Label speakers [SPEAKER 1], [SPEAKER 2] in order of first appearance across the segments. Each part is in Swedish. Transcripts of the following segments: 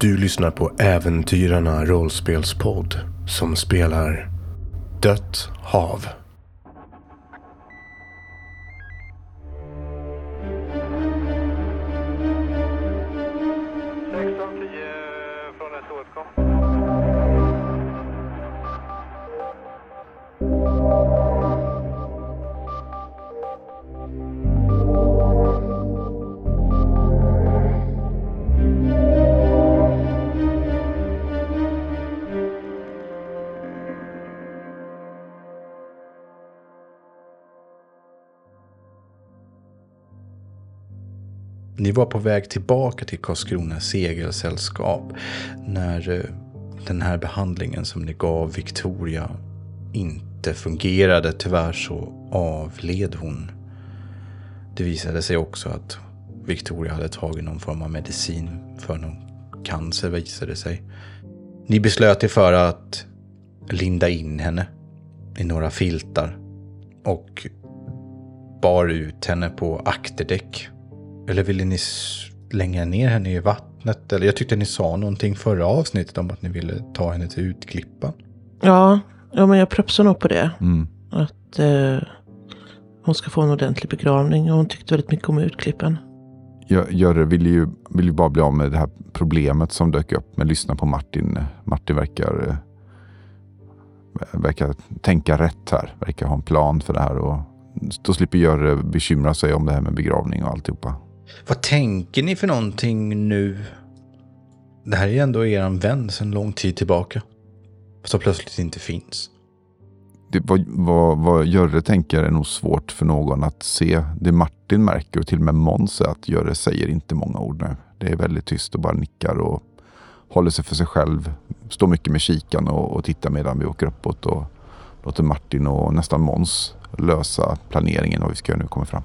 [SPEAKER 1] Du lyssnar på Äventyrarna rollspelspodd som spelar Dött hav.
[SPEAKER 2] Var på väg tillbaka till Karlskrona segelsällskap när eh, den här behandlingen som ni gav Victoria inte fungerade. Tyvärr så avled hon. Det visade sig också att Victoria hade tagit någon form av medicin för någon cancer visade det sig. Ni beslöt er för att linda in henne i några filtar och bar ut henne på akterdäck eller ville ni slänga ner henne i vattnet? Eller jag tyckte ni sa någonting förra avsnittet om att ni ville ta henne till Utklippan.
[SPEAKER 3] Ja, ja men jag propsar nog på det.
[SPEAKER 4] Mm.
[SPEAKER 3] Att eh, hon ska få en ordentlig begravning. Och hon tyckte väldigt mycket om Utklippan.
[SPEAKER 4] Gö- Görre vill ju, vill ju bara bli av med det här problemet som dök upp. Men lyssna på Martin. Martin verkar, eh, verkar tänka rätt här. Verkar ha en plan för det här. Och då slipper Görre bekymra sig om det här med begravning och alltihopa.
[SPEAKER 2] Vad tänker ni för någonting nu? Det här är ju ändå er vän sedan lång tid tillbaka. Som plötsligt inte finns.
[SPEAKER 4] Det, vad, vad, vad Görre tänker är nog svårt för någon att se. Det Martin märker och till och med Måns är att Görre säger inte många ord nu. Det är väldigt tyst och bara nickar och håller sig för sig själv. Står mycket med kikan och, och tittar medan vi åker uppåt och låter Martin och nästan Måns lösa planeringen vad vi ska göra nu kommer fram.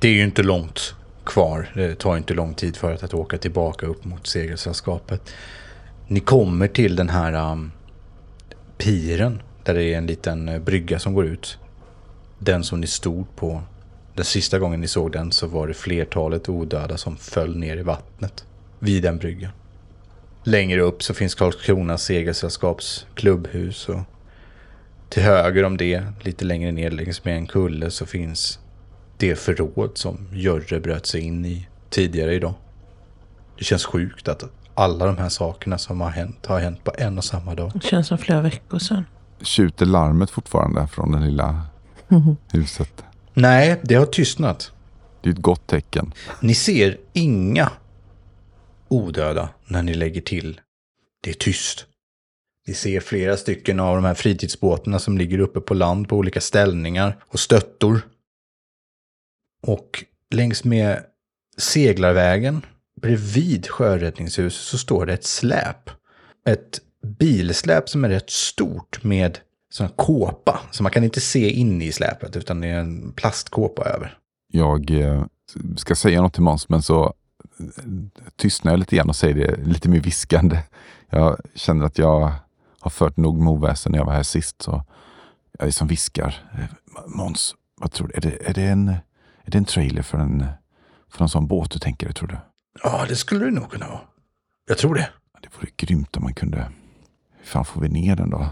[SPEAKER 2] Det är ju inte långt kvar. Det tar inte lång tid för att, att åka tillbaka upp mot segelsällskapet. Ni kommer till den här um, piren där det är en liten eh, brygga som går ut. Den som ni stod på. Den sista gången ni såg den så var det flertalet odöda som föll ner i vattnet vid den bryggan. Längre upp så finns Karlskronas segelsällskaps klubbhus och till höger om det, lite längre ner längs med en kulle så finns det förråd som Görre bröt sig in i tidigare idag. Det känns sjukt att alla de här sakerna som har hänt har hänt på en och samma dag.
[SPEAKER 3] Det känns som flera veckor sedan.
[SPEAKER 4] Tjuter larmet fortfarande från det lilla huset?
[SPEAKER 2] Nej, det har tystnat.
[SPEAKER 4] Det är ett gott tecken.
[SPEAKER 2] Ni ser inga odöda när ni lägger till. Det är tyst. Ni ser flera stycken av de här fritidsbåtarna som ligger uppe på land på olika ställningar och stöttor. Och längs med seglarvägen bredvid sjöräddningshuset så står det ett släp. Ett bilsläp som är rätt stort med sån här kåpa. Så man kan inte se in i släpet utan det är en plastkåpa över.
[SPEAKER 4] Jag eh, ska säga något till Måns men så eh, tystnar jag lite grann och säger det lite mer viskande. Jag känner att jag har fört nog med oväsen när jag var här sist. Så jag är som viskar. Eh, Måns, vad tror du? Är det, är det, en, är det en trailer för en, för en sån båt du tänker, tror du?
[SPEAKER 2] Ja, det skulle det nog kunna vara. Jag tror det.
[SPEAKER 4] Det vore grymt om man kunde... Hur fan får vi ner den då?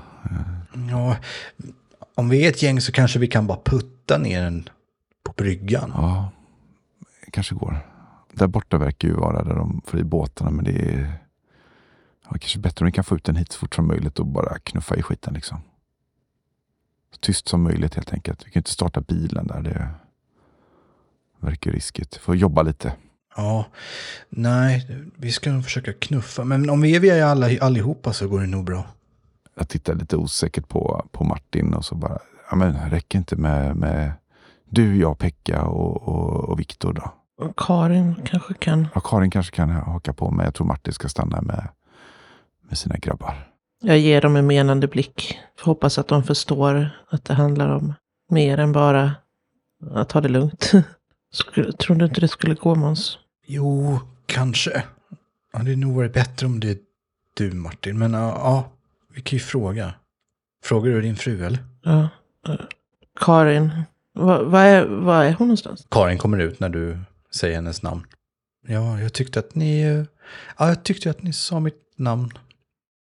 [SPEAKER 2] Ja, om vi är ett gäng så kanske vi kan bara putta ner den på bryggan.
[SPEAKER 4] Ja, kanske går. Där borta verkar ju vara där de får i båtarna, men det är ja, kanske bättre om vi kan få ut den hit så fort som möjligt och bara knuffa i skiten liksom. Så tyst som möjligt helt enkelt. Vi kan inte starta bilen där. Det verkar riskigt. Får jobba lite.
[SPEAKER 2] Ja, nej, vi ska nog försöka knuffa. Men om vi är vi alla, allihopa så går det nog bra.
[SPEAKER 4] Jag tittar lite osäkert på, på Martin och så bara, ja men räcker inte med, med du, jag, Pekka och, och, och Viktor då?
[SPEAKER 3] Och Karin kanske kan.
[SPEAKER 4] Ja, Karin kanske kan haka på men jag tror Martin ska stanna med, med sina grabbar.
[SPEAKER 3] Jag ger dem en menande blick. Hoppas att de förstår att det handlar om mer än bara att ta det lugnt. Skulle, tror du inte det skulle gå Måns?
[SPEAKER 2] Jo, kanske. Ja, det hade nog varit bättre om det är du Martin. Men ja, ja, vi kan ju fråga. Frågar du din fru eller?
[SPEAKER 3] Ja. eh, Karin, vad vad är, vad är hon någonstans?
[SPEAKER 2] Karin kommer ut när du säger hennes namn. Ja, jag tyckte att ni Ja, jag tyckte att ni sa mitt namn.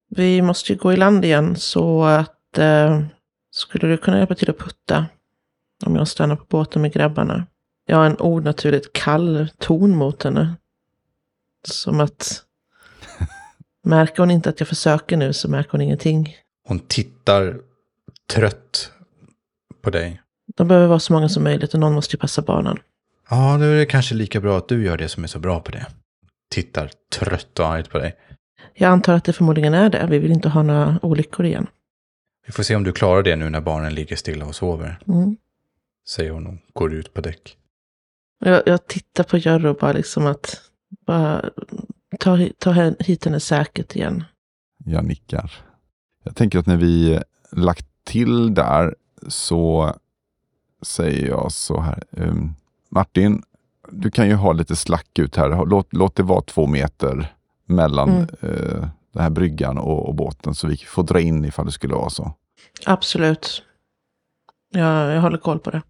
[SPEAKER 3] Vi måste ju gå i land igen så att eh, skulle du kunna hjälpa till att putta om jag stannar på båten med grabbarna? Jag har en onaturligt kall ton mot henne. Som att märker hon inte att jag försöker nu så märker hon ingenting.
[SPEAKER 2] Hon tittar trött på dig.
[SPEAKER 3] De behöver vara så många som möjligt och någon måste ju passa barnen.
[SPEAKER 2] Ja, då är det kanske lika bra att du gör det som är så bra på det. Tittar trött och argt på dig.
[SPEAKER 3] Jag antar att det förmodligen är det. Vi vill inte ha några olyckor igen.
[SPEAKER 2] Vi får se om du klarar det nu när barnen ligger stilla och sover.
[SPEAKER 3] Mm.
[SPEAKER 2] Säger hon och går ut på däck.
[SPEAKER 3] Jag, jag tittar på Jörre och bara liksom att bara ta, ta hit henne säkert igen.
[SPEAKER 4] Jag nickar. Jag tänker att när vi lagt till där så säger jag så här. ehm, Martin, du kan ju ha lite slack ut här. Låt, låt det vara två meter mellan
[SPEAKER 3] Mm.
[SPEAKER 4] eh, den här bryggan och, och båten så vi får dra in ifall det skulle vara så.
[SPEAKER 3] Absolut. Jag, jag håller koll på det.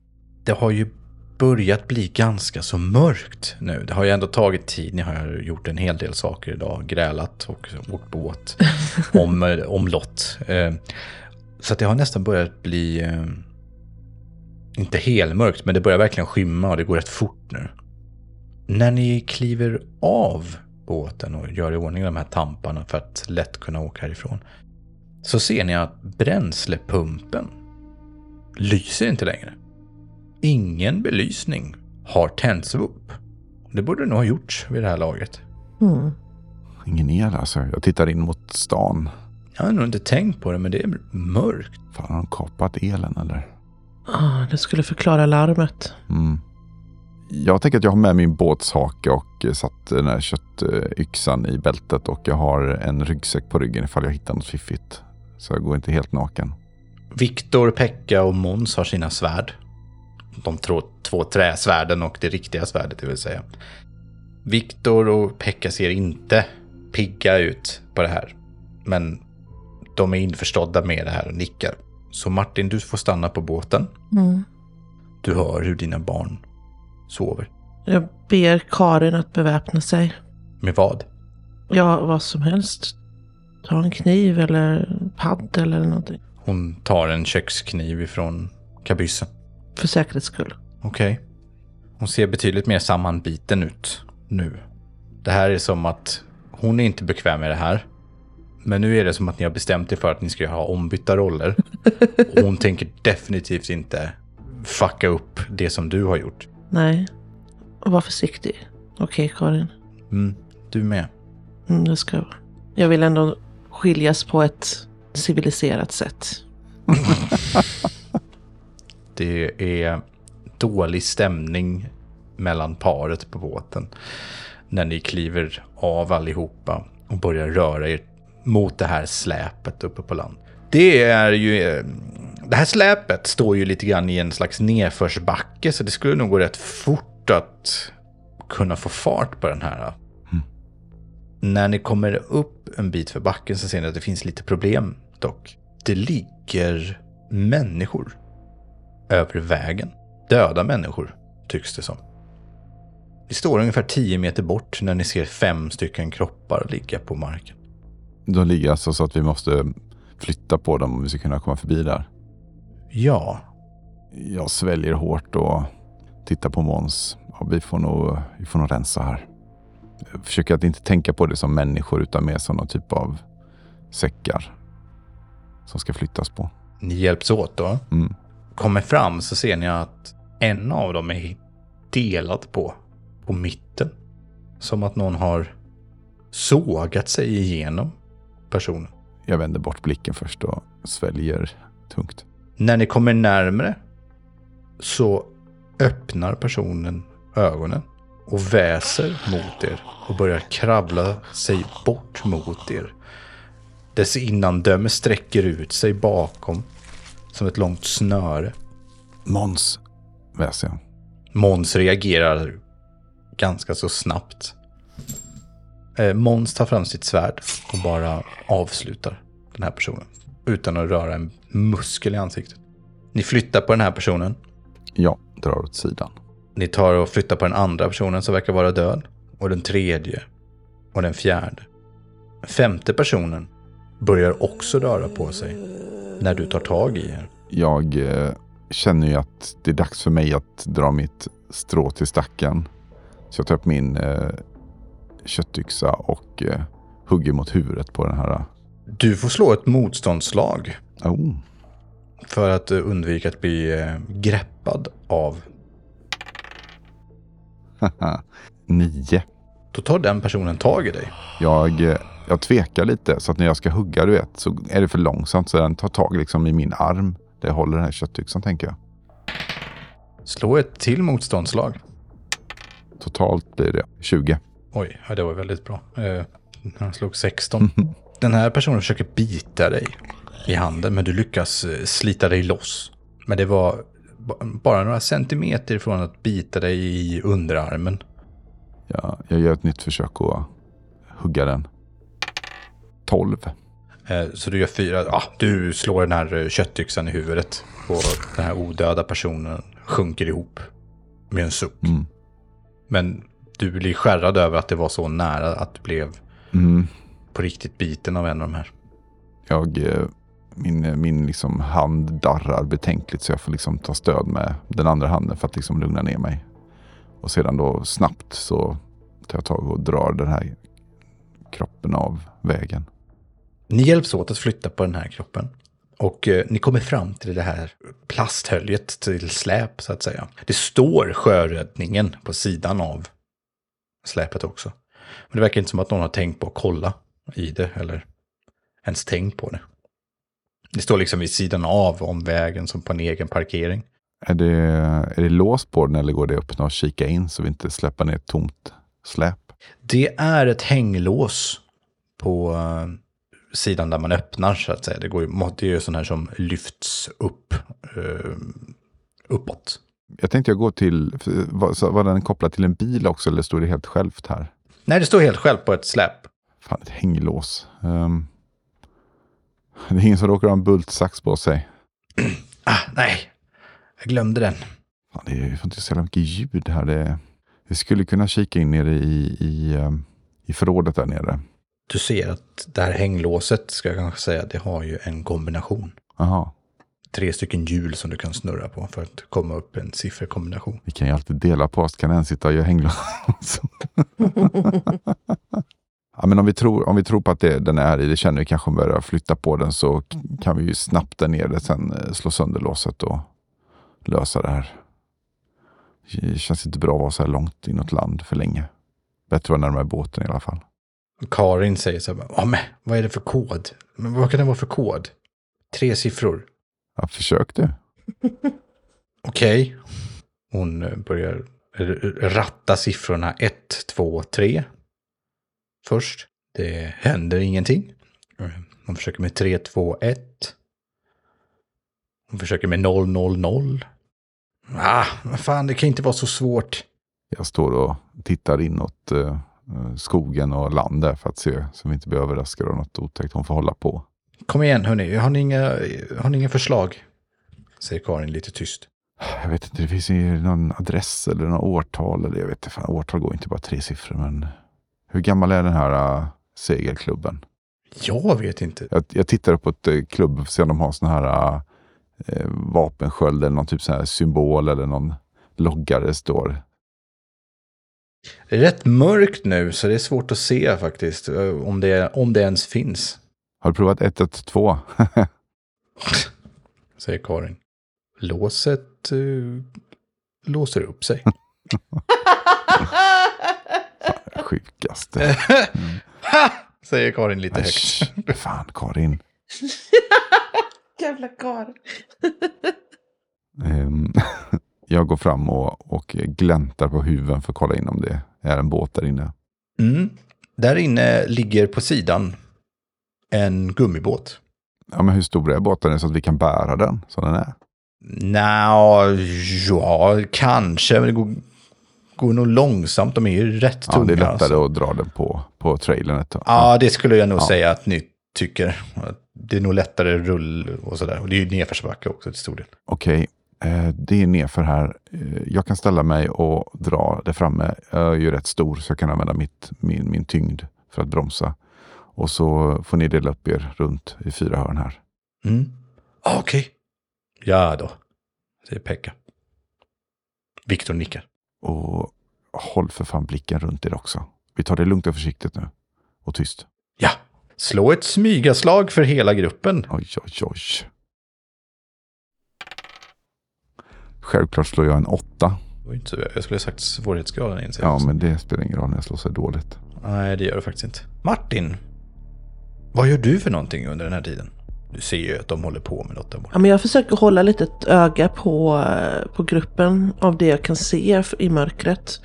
[SPEAKER 2] Det har ju börjat bli ganska så mörkt nu. Det har ju ändå tagit tid. Ni har gjort en hel del saker idag. Grälat och åkt båt. om, eh, om lott. Eh, Så att det har nästan börjat bli... eh, Inte helmörkt, men det börjar verkligen skymma och det går rätt fort nu. När ni kliver av båten och gör i ordning de här tamparna för att lätt kunna åka härifrån. Så ser ni att bränslepumpen lyser inte längre. Ingen belysning har tänts upp. Det borde nog ha gjorts vid det här laget.
[SPEAKER 3] Mm.
[SPEAKER 4] Ingen el alltså. Jag tittar in mot stan.
[SPEAKER 2] Jag har nog inte tänkt på det, men det är mörkt.
[SPEAKER 4] Fan, har de kapat elen eller?
[SPEAKER 3] Ah, det skulle förklara larmet.
[SPEAKER 4] Mm. Jag tänker att jag har med min båtshake och satt den här köttyxan i bältet och jag har en ryggsäck på ryggen ifall jag hittar något fiffigt. Så jag går inte helt naken.
[SPEAKER 2] Viktor, Pekka och Måns har sina svärd. De två, två träsvärden och det riktiga svärdet, det vill säga. Viktor och Pekka ser inte pigga ut på det här. Men de är införstådda med det här och nickar. Så Martin, du får stanna på båten.
[SPEAKER 3] Mm.
[SPEAKER 2] Du hör hur dina barn sover.
[SPEAKER 3] Jag ber Karin att beväpna sig.
[SPEAKER 2] Med vad?
[SPEAKER 3] Ja, vad som helst. Ta en kniv eller paddel eller någonting.
[SPEAKER 2] Hon tar en kökskniv ifrån kabyssen.
[SPEAKER 3] För säkerhets skull.
[SPEAKER 2] Okej. Hon ser betydligt mer sammanbiten ut nu. Det här är som att hon är inte bekväm med det här. Men nu är det som att ni har bestämt er för att ni ska ha ombytta roller. Och hon tänker definitivt inte fucka upp det som du har gjort.
[SPEAKER 3] Nej. Var försiktig. Okej, Karin.
[SPEAKER 2] Mm, du med.
[SPEAKER 3] Mm, ska jag vara. Jag vill ändå skiljas på ett civiliserat sätt.
[SPEAKER 2] Det är dålig stämning mellan paret på båten. När ni kliver av allihopa och börjar röra er mot det här släpet uppe på land. Det är ju... eh, Det här släpet står ju lite grann i en slags nedförsbacke så det skulle nog gå rätt fort att kunna få fart på den här. När ni kommer upp en bit för backen så ser ni att det finns lite problem dock. Det ligger människor över vägen. Döda människor, tycks det som. Ni står ungefär 10 meter bort när ni ser fem stycken kroppar ligga på marken.
[SPEAKER 4] De ligger alltså så att vi måste flytta på dem om vi ska kunna komma förbi där.
[SPEAKER 2] Ja,
[SPEAKER 4] Jag sväljer hårt och tittar på Måns. Ja, vi, får nog, vi får nog rensa här. Jag försöker att inte tänka på det som människor utan mer som någon typ av säckar. Som ska flyttas på.
[SPEAKER 2] ni hjälps åt då.
[SPEAKER 4] Mm.
[SPEAKER 2] Kommer fram så ser ni att en av dem är delad på, på mitten. Som att någon har sågat sig igenom personen.
[SPEAKER 4] Jag vänder bort blicken först och sväljer tungt.
[SPEAKER 2] När ni kommer närmre så öppnar personen ögonen och väser mot er och börjar kravla sig bort mot er. Dess innandöme sträcker ut sig bakom som ett långt snöre.
[SPEAKER 4] Måns, väser jag.
[SPEAKER 2] Måns reagerar ganska så snabbt. Eh, Måns tar fram sitt svärd och bara avslutar den här personen. Utan att röra en muskel i ansiktet. Ni flyttar på den här personen.
[SPEAKER 4] Ja, drar åt sidan.
[SPEAKER 2] Ni tar och flyttar på den andra personen som verkar vara död. Och den tredje. Och den fjärde. Femte personen börjar också röra på sig när du tar tag i er.
[SPEAKER 4] Jag eh, känner ju att det är dags för mig att dra mitt strå till stacken. Så jag tar upp min eh, köttyxa och eh, hugger mot huvudet på den här.
[SPEAKER 2] Du får slå ett motståndslag
[SPEAKER 4] Oh,
[SPEAKER 2] för att eh, undvika att bli eh, greppad av.
[SPEAKER 4] nio.
[SPEAKER 2] Då tar den personen tag i dig.
[SPEAKER 4] Jag, eh, jag tvekar lite så att när jag ska hugga du vet så är det för långsamt så den tar tag liksom i min arm. Där jag håller den här köttyxan tänker jag.
[SPEAKER 2] Slå ett till motståndslag.
[SPEAKER 4] Totalt blir det 20.
[SPEAKER 2] Oj, ja, det var väldigt bra. Eh, han slog 16. Den här personen försöker bita dig i handen, men du lyckas eh, slita dig loss. Men det var ba- bara några centimeter ifrån att bita dig i underarmen.
[SPEAKER 4] Jag, jag gör ett nytt försök att hugga den. 12.
[SPEAKER 2] Eh, Så du gör fyra. Ja, du slår den här eh, köttyxan i huvudet. Och den här odöda personen sjunker ihop med en suck.
[SPEAKER 4] Mm.
[SPEAKER 2] Men du blir skärrad över att det var så nära att du blev
[SPEAKER 4] Mm.
[SPEAKER 2] på riktigt biten av en av de här.
[SPEAKER 4] Jag, eh, min min liksom hand darrar betänkligt så jag får liksom ta stöd med den andra handen för att liksom lugna ner mig. Och sedan då snabbt så tar jag tag och drar den här kroppen av vägen.
[SPEAKER 2] Ni hjälps åt att flytta på den här kroppen. Och eh, ni kommer fram till det här plasthöljet till släp så att säga. Det står sjöräddningen på sidan av släpet också. Men det verkar inte som att någon har tänkt på att kolla i det eller ens tänkt på det. Det står liksom vid sidan av om vägen som på en egen parkering.
[SPEAKER 4] Är det, är det lås på den eller går det att öppna och kika in så vi inte släpper ner ett tomt släp?
[SPEAKER 2] Det är ett hänglås på eh, sidan där man öppnar så att säga. Det, går ju, det är ju sån här som lyfts upp eh, uppåt.
[SPEAKER 4] Jag tänkte jag gå till, var, den kopplad till en bil också eller står det helt självt här?
[SPEAKER 2] Nej, det står helt själv på ett släp.
[SPEAKER 4] Fan, ett hänglås. Ehm, det är ingen som råkar ha en bultsax på sig.
[SPEAKER 2] Ah, nej, jag glömde den.
[SPEAKER 4] Fan, det är inte så mycket ljud här. Det, vi skulle kunna kika in nere i, i, ehm, i förrådet där nere.
[SPEAKER 2] Du ser att det här hänglåset, ska jag kanske säga, det har ju en kombination.
[SPEAKER 4] Jaha,
[SPEAKER 2] Tre stycken hjul som du kan snurra på för att komma upp en sifferkombination.
[SPEAKER 4] vi kan ju alltid dela på oss. Kan en sitta och göra hänglås? ja, men om vi, tror, om vi tror på att det, den är i, det känner vi kanske börjar flytta på den så kan vi ju snabbt där nere sen eh, slå sönder låset och lösa det här. Det känns inte bra att vara så här långt inåt land för länge. Bättre att vara närmare båten i alla fall.
[SPEAKER 2] Karin säger så här, men vad är det för kod? Men vad kan det vara för kod? Tre siffror.
[SPEAKER 4] Ja, försök du.
[SPEAKER 2] Okej. Hon eh, börjar ratta siffrorna 1, 2, 3. Först. Det händer ingenting. Eh, Hon försöker med 3, 2, 1. Hon försöker med 0, 0, 0. Ah, vad fan, det kan inte vara så svårt.
[SPEAKER 4] Jag står och tittar inåt eh, skogen och land där för att se så vi inte blir överraskade av något otäckt hon får hålla på.
[SPEAKER 2] Kom igen hörni, har ni inga, har ni inga förslag? Säger Karin lite tyst.
[SPEAKER 4] Jag vet inte, det finns ju någon adress eller något årtal. Eller jag vet inte, fan, årtal går inte bara tre siffror. Men hur gammal är den här uh, segelklubben?
[SPEAKER 2] Jag vet inte.
[SPEAKER 4] Jag, jag tittar på ett uh, klubb för att se om de har sån här uh, vapensköld eller någon typ sån här symbol eller någon logga där det står.
[SPEAKER 2] Det är rätt mörkt nu så det är svårt att se faktiskt. eh, Om det, om det ens finns.
[SPEAKER 4] Har du provat 112?
[SPEAKER 2] Säger Karin. Låset uh, låser upp sig.
[SPEAKER 4] Sjukaste.
[SPEAKER 2] ha! Säger Karin lite högt.
[SPEAKER 4] Fan Karin.
[SPEAKER 3] Jävla karl.
[SPEAKER 4] Ehm, jag går fram och, och gläntar på huven för att kolla in om det är en båt där inne.
[SPEAKER 2] Mm. Där inne ligger på sidan en gummibåt.
[SPEAKER 4] Ja, men hur stor är båten så att vi kan bära den som den är?
[SPEAKER 2] Nja, ja, kanske. Men det går, går nog långsamt. De är ju rätt
[SPEAKER 4] Ja,
[SPEAKER 2] tunga.
[SPEAKER 4] det är lättare
[SPEAKER 2] alltså.
[SPEAKER 4] att dra den på, på trailern ett tag.
[SPEAKER 2] Ja, det skulle jag nog
[SPEAKER 4] Ja.
[SPEAKER 2] säga att ni tycker. Det är nog lättare rull och sådär. Och det är ju nedförsbacke också till stor del.
[SPEAKER 4] Okej, det är nerför här. Eh, jag kan ställa mig och dra det framme. Jag är ju rätt stor så jag kan använda mitt, min, min tyngd för att bromsa. Och så får ni dela upp er runt i fyra hörn här.
[SPEAKER 2] Mm. Ah, Okej. Ja då, säger Pekka. Viktor nickar.
[SPEAKER 4] Och håll för fan blicken runt er också. Vi tar det lugnt och försiktigt nu. Och tyst.
[SPEAKER 2] Ja, slå ett smygaslag för hela gruppen.
[SPEAKER 4] Oj, oj, oj. Självklart slår jag en åtta.
[SPEAKER 2] Jag skulle ha sagt svårighetsgraden inser jag
[SPEAKER 4] Ja,
[SPEAKER 2] också.
[SPEAKER 4] men det spelar ingen roll när jag slår så dåligt.
[SPEAKER 2] Nej, det gör det faktiskt inte. Martin, vad gör du för någonting under den här tiden? Du ser ju att de håller på med något där borta.
[SPEAKER 3] Ja, men jag försöker hålla lite ett öga på, eh, på gruppen av det jag kan se i mörkret.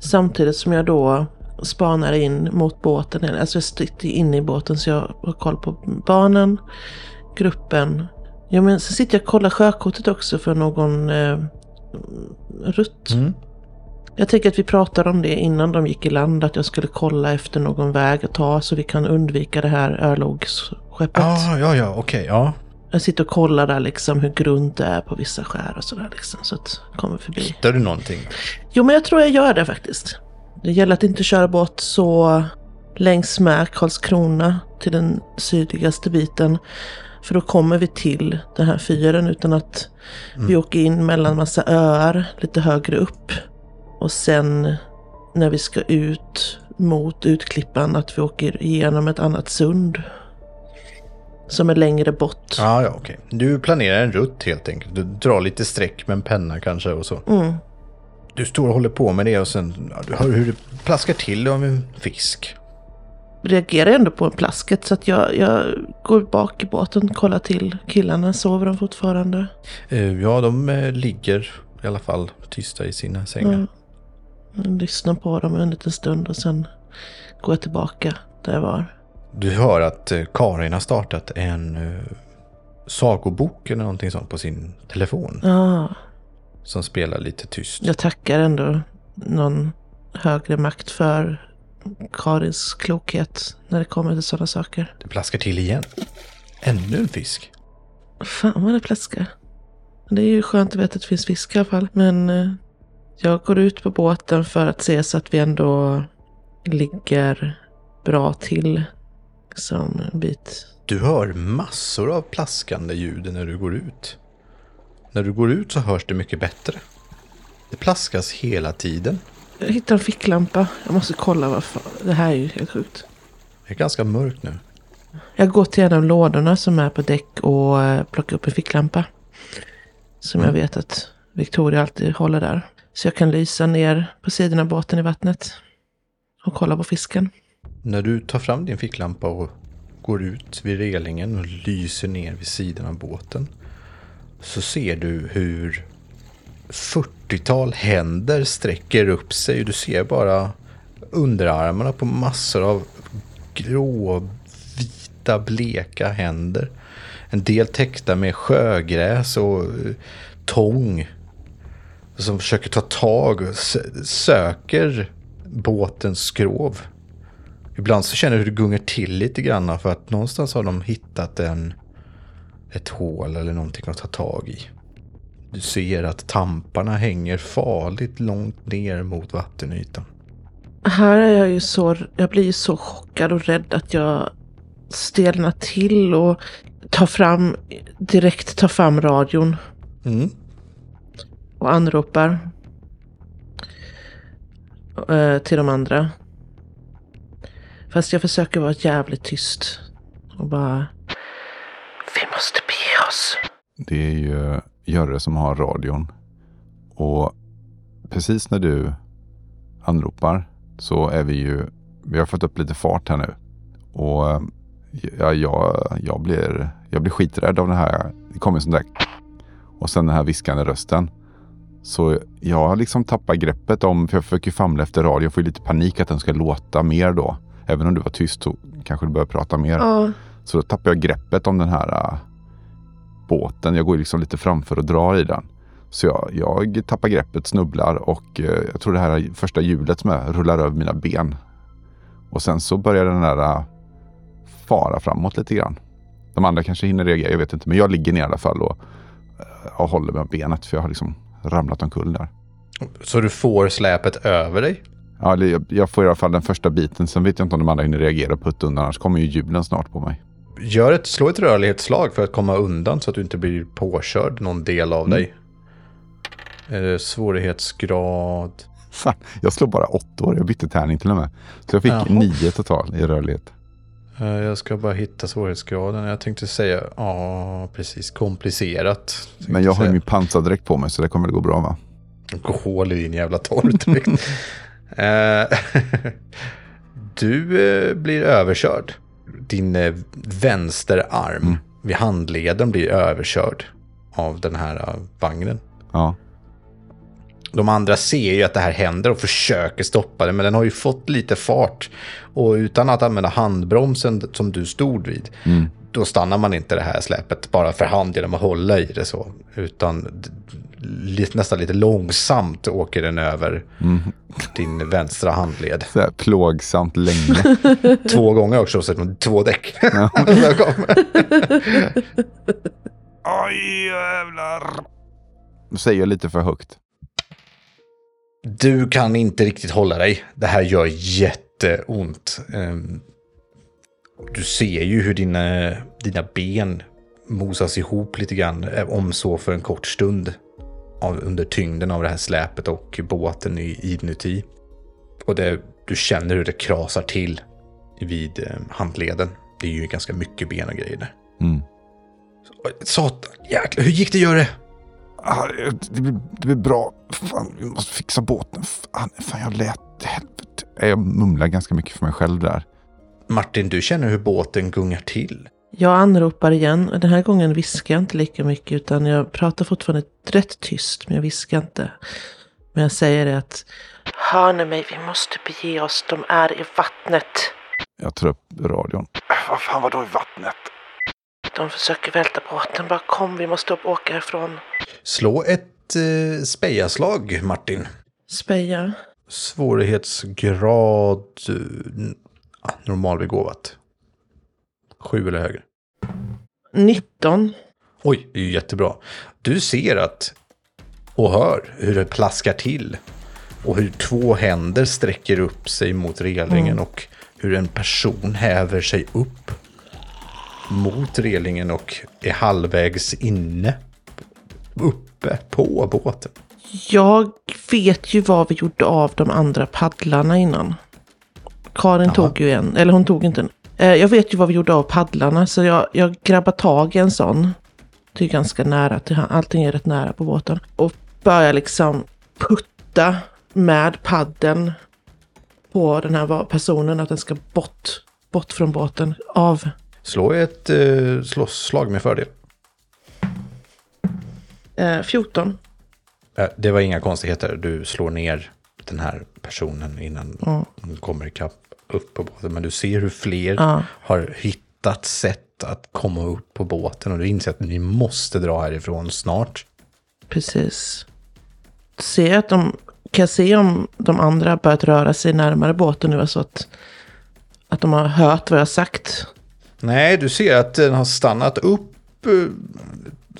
[SPEAKER 3] Samtidigt som jag då spanar in mot båten. Alltså jag sitter inne i båten så jag har koll på barnen, gruppen. Ja, men så sitter jag och kollar sjökortet också för någon eh, rutt.
[SPEAKER 2] Mm.
[SPEAKER 3] Jag tänker att vi pratade om det innan de gick i land. Att jag skulle kolla efter någon väg att ta så vi kan undvika det här örlogsskeppet.
[SPEAKER 2] Ah, ja, ja, okej, ja.
[SPEAKER 3] Jag sitter och kollar där liksom hur grunt det är på vissa skär och sådär liksom. Så att jag kommer förbi.
[SPEAKER 2] Hittar du någonting?
[SPEAKER 3] Jo men jag tror jag gör det faktiskt. Det gäller att inte köra båt så längs med Karlskrona till den sydligaste biten. För då kommer vi till den här fyren utan att vi åker in mellan massa öar lite högre upp. Och sen när vi ska ut mot utklippan att vi åker igenom ett annat sund. Som är längre bort.
[SPEAKER 2] Ja, ja, okej. Du planerar en rutt helt enkelt. Du drar lite streck med en penna kanske och så.
[SPEAKER 3] Mm.
[SPEAKER 2] Du står och håller på med det och sen ja, du hör hur det plaskar till av en fisk.
[SPEAKER 3] Reagerar ändå på plasket så att jag, jag går bak i båten, kollar till killarna. Sover de fortfarande?
[SPEAKER 2] Eh, Ja, de eh, ligger i alla fall tysta i sina sängar.
[SPEAKER 3] Ja. Jag lyssnar på dem en liten stund och sen går jag tillbaka där jag var.
[SPEAKER 2] Du hör att eh, Karin har startat en sagobok eller någonting sånt på sin telefon.
[SPEAKER 3] Ja,
[SPEAKER 2] Som spelar lite tyst.
[SPEAKER 3] jag tackar ändå någon högre makt för Karins klokhet när det kommer till sådana saker.
[SPEAKER 2] Det plaskar till igen. Ännu en fisk.
[SPEAKER 3] Fan vad det plaskar. Det är ju skönt att veta att det finns fisk i alla fall. Men eh, jag går ut på båten för att se så att vi ändå ligger bra till. Som en bit.
[SPEAKER 2] Du hör massor av plaskande ljud när du går ut. När du går ut så hörs det mycket bättre. Det plaskas hela tiden.
[SPEAKER 3] Jag hittar en ficklampa. Jag måste kolla vad fan. Det här är ju helt sjukt.
[SPEAKER 2] Det är ganska mörkt nu.
[SPEAKER 3] Jag går till en av lådorna som är på däck och eh, plockar upp en ficklampa. Som jag vet att Victoria alltid håller där. Så jag kan lysa ner på sidan av båten i vattnet. Och kolla på fisken.
[SPEAKER 2] När du tar fram din ficklampa och går ut vid relingen och lyser ner vid sidan av båten. Så ser du hur 40-tal händer sträcker upp sig. Du ser bara underarmarna på massor av grå, vita, bleka händer. En del täckta med sjögräs och eh, tång. Som försöker ta tag och söker båtens skrov. Ibland så känner du hur det gungar till lite grann för att någonstans har de hittat en, ett hål eller någonting att ta tag i. Du ser att tamparna hänger farligt långt ner mot vattenytan.
[SPEAKER 3] Här är jag ju så, jag blir ju så chockad och rädd att jag stelnar till och tar fram, direkt tar fram radion
[SPEAKER 2] Mm.
[SPEAKER 3] och anropar eh, till de andra. Fast jag försöker vara jävligt tyst och bara... Vi måste bege oss.
[SPEAKER 4] Det är ju Görre som har radion. Och precis när du anropar så är vi ju, vi har fått upp lite fart här nu. Och eh, ja, jag, jag, blir, jag blir skiträdd av det här. Det kommer sån där och sen den här viskande rösten. Så jag har liksom tappat greppet om, för jag försöker famla efter radio. Jag får ju lite panik att den ska låta mer då. Även om du var tyst så kanske du börjar prata mer.
[SPEAKER 3] Ja,
[SPEAKER 4] Så då tappar jag greppet om den här äh, båten. Jag går liksom lite framför och drar i den. Så jag, jag tappar greppet, snubblar och eh, jag tror det här är första hjulet som är, rullar över mina ben. Och sen så börjar den där äh, fara framåt lite grann. De andra kanske hinner reagera, jag vet inte. Men jag ligger ner i alla fall och, äh, och håller med benet för jag har liksom ramlat omkull där.
[SPEAKER 2] Så du får släpet över dig?
[SPEAKER 4] Ja, jag får i alla fall den första biten. Sen vet jag inte om de andra hinner reagera och putta undan. Annars kommer ju hjulen snart på mig.
[SPEAKER 2] Gör ett, slå ett rörlighetsslag för att komma undan så att du inte blir påkörd någon del av dig. Eh, svårighetsgrad...
[SPEAKER 4] Fan, jag slår bara åtta år. Jag bytte tärning till och med. Så jag fick
[SPEAKER 2] Jaha.
[SPEAKER 4] nio total i rörlighet.
[SPEAKER 2] Eh, jag ska bara hitta svårighetsgraden. Jag tänkte säga, ja precis, komplicerat.
[SPEAKER 4] Men jag har ju min pansardräkt på mig så det kommer väl gå bra va?
[SPEAKER 2] Gå hål i din jävla torrdräkt. Eh, du eh, blir överkörd. Din eh, vänsterarm
[SPEAKER 4] Mm.
[SPEAKER 2] vid handleden blir överkörd av den här eh, vagnen.
[SPEAKER 4] Ja.
[SPEAKER 2] De andra ser ju att det här händer och försöker stoppa det, men den har ju fått lite fart. Och utan att använda handbromsen som du stod vid,
[SPEAKER 4] Mm.
[SPEAKER 2] då stannar man inte det här släpet bara för hand genom att hålla i det så. Utan nästan lite långsamt åker den över
[SPEAKER 4] Mm.
[SPEAKER 2] din vänstra handled.
[SPEAKER 4] Så här plågsamt länge.
[SPEAKER 2] Två gånger också, så att två däck.
[SPEAKER 4] Ja. Oj jävlar. Nu säger jag lite för högt.
[SPEAKER 2] Du kan inte riktigt hålla dig. Det här gör jätteont. Ehm, Du ser ju hur dina, dina ben mosas ihop lite grann, eh, om så för en kort stund. Av, under tyngden av det här släpet och båten i, inuti. Och det, du känner hur det krasar till vid eh, handleden. Det är ju ganska mycket ben och grejer där.
[SPEAKER 4] Mm.
[SPEAKER 2] Satan, jäklar, hur gick det göra det?
[SPEAKER 4] Ah, det, det, blir, det blir bra. Fan, vi måste fixa båten. Fan, fan jag lät... Helvete. Jag mumlar ganska mycket för mig själv där.
[SPEAKER 2] Martin, du känner hur båten gungar till.
[SPEAKER 3] Jag anropar igen. och Den här gången viskar jag inte lika mycket utan jag pratar fortfarande rätt tyst men jag viskar inte. Men jag säger det att Hör ni mig? Vi måste bege oss. De är i vattnet.
[SPEAKER 4] Jag tar upp radion. Vad fan var då i vattnet?
[SPEAKER 3] De försöker välta båten. Bara kom, vi måste upp och åka härifrån.
[SPEAKER 2] Slå ett eh, spejaslag, Martin.
[SPEAKER 3] Speja.
[SPEAKER 2] Svårighetsgrad eh, normalbegåvat. Sju eller högre.
[SPEAKER 3] 19.
[SPEAKER 2] Oj, det är ju jättebra. Du ser att och hör hur det plaskar till. Och hur två händer sträcker upp sig mot relingen och hur en person häver sig upp mot relingen och är halvvägs inne. Uppe på båten.
[SPEAKER 3] Jag vet ju vad vi gjorde av de andra paddlarna innan. Karin tog ju en, eller hon tog inte en. Eh, Jag vet ju vad vi gjorde av paddlarna så jag, jag grabbar tag i en sån. Det är ganska nära, till, allting är rätt nära på båten. Och börjar liksom putta med paddeln på den här personen att den ska bort, bort från båten. Av.
[SPEAKER 2] Slå ett eh, slå, slag med fördel.
[SPEAKER 3] Eh, 14.
[SPEAKER 2] Eh, Det var inga konstigheter. Du slår ner den här personen innan
[SPEAKER 3] Ja.
[SPEAKER 2] hon kommer ikapp upp på båten. Men du ser hur fler
[SPEAKER 3] Ja.
[SPEAKER 2] har hittat sätt att komma upp på båten. Och du inser att ni måste dra härifrån snart.
[SPEAKER 3] Precis. Ser att de, kan jag se om de andra har börjat röra sig närmare båten nu? Alltså att, att de har hört vad jag har sagt.
[SPEAKER 2] Nej, du ser att den har stannat upp eh,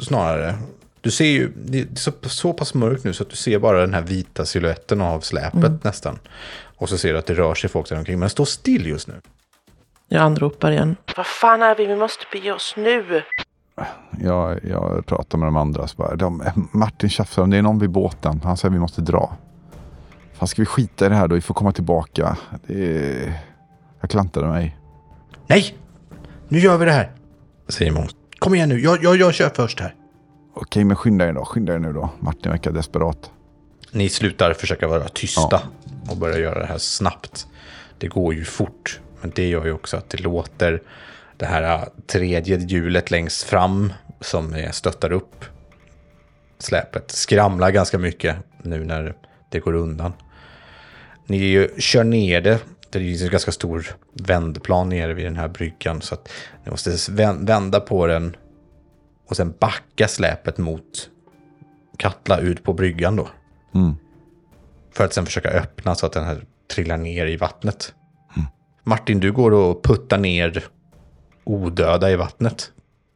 [SPEAKER 2] snarare. Du ser ju, det är så, så pass mörkt nu så att du ser bara den här vita siluetten av släpet nästan. Och så ser du att det rör sig folk där omkring, men står still just nu.
[SPEAKER 3] Jag anropar igen. Vad fan är vi? Vi måste bege oss nu.
[SPEAKER 4] Jag, jag pratar med de andra. Så bara, de, Martin tjafsar om det är någon vid båten. Han säger vi måste dra. Fan ska vi skita i det här då? Vi får komma tillbaka. Det är... Jag klantade mig.
[SPEAKER 2] Nej! Nu gör vi det här! Säger Måns. Kom igen nu, jag, jag, jag kör först här.
[SPEAKER 4] Okej, men skynda er då. Skynda er nu då. Martin verkar desperat.
[SPEAKER 2] Ni slutar försöka vara tysta och börjar göra det här snabbt. Det går ju fort, men det gör ju också att det låter det här äh, tredje hjulet längst fram som stöttar upp släpet skramlar ganska mycket nu när det går undan. Ni ju kör ner det. Det är en ganska stor vändplan nere vid den här bryggan så att ni måste vän- vända på den och sen backa släpet mot Katla ut på bryggan då.
[SPEAKER 4] Mm.
[SPEAKER 2] För att sen försöka öppna så att den här trillar ner i vattnet. Martin, du går och puttar ner odöda i vattnet.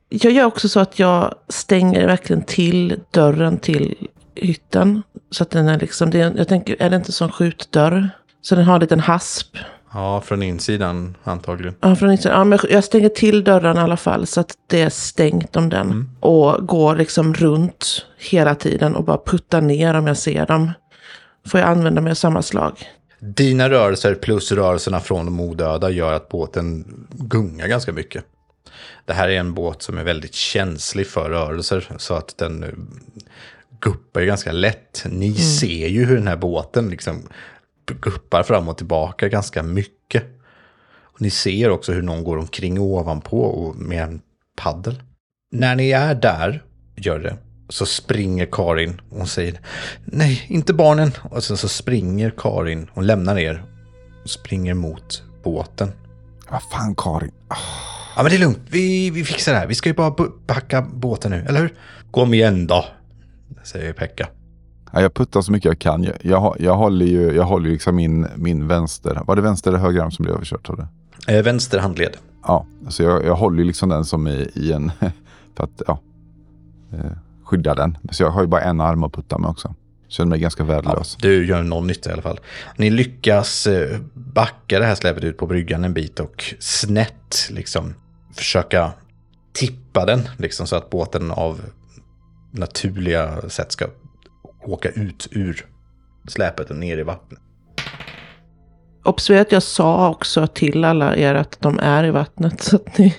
[SPEAKER 3] Jag gör också så att jag stänger verkligen till dörren till hytten. Så att den är liksom, jag tänker, är det inte som skjutdörr? Så den har en liten hasp.
[SPEAKER 2] Ja, från insidan antagligen.
[SPEAKER 3] Ja, från insidan. ja, men jag stänger till dörren i alla fall så att det är stängt om den. Och går liksom runt hela tiden och bara puttar ner om jag ser dem. Får jag använda mig av samma slag.
[SPEAKER 2] Dina rörelser plus rörelserna från de odöda gör att båten gungar ganska mycket. Det här är en båt som är väldigt känslig för rörelser så att den eh, guppar ju ganska lätt. Ni ser ju hur den här båten liksom guppar fram och tillbaka ganska mycket. Och ni ser också hur någon går omkring ovanpå och med en paddel. När ni är där, gör det, så springer Karin och hon säger nej, inte barnen. Och sen så springer Karin, hon lämnar er och springer mot båten.
[SPEAKER 4] Vad fan Karin. Ah,
[SPEAKER 2] Ja men det är lugnt, vi, vi fixar det här. Vi ska ju bara backa båten nu, eller hur? Kom igen då, säger Pekka.
[SPEAKER 4] Ja, jag puttar så mycket jag kan. Jag, jag, jag håller ju jag håller liksom min, min vänster. Var det vänster eller höger arm som blev överkört? Tror du?
[SPEAKER 2] Eh, vänster handled.
[SPEAKER 4] Ja, så jag, jag håller liksom den som i, i en... För att ja, eh, skydda den. Så jag har ju bara en arm att putta med också. Känner mig ganska värdelös.
[SPEAKER 2] Du gör noll nytta i alla fall. Ni lyckas eh, backa det här släpet ut på bryggan en bit och snett liksom försöka tippa den liksom så att båten av naturliga sätt ska åka ut ur släpet och ner i vattnet.
[SPEAKER 3] Observera att jag sa också till alla er att de är i vattnet så att ni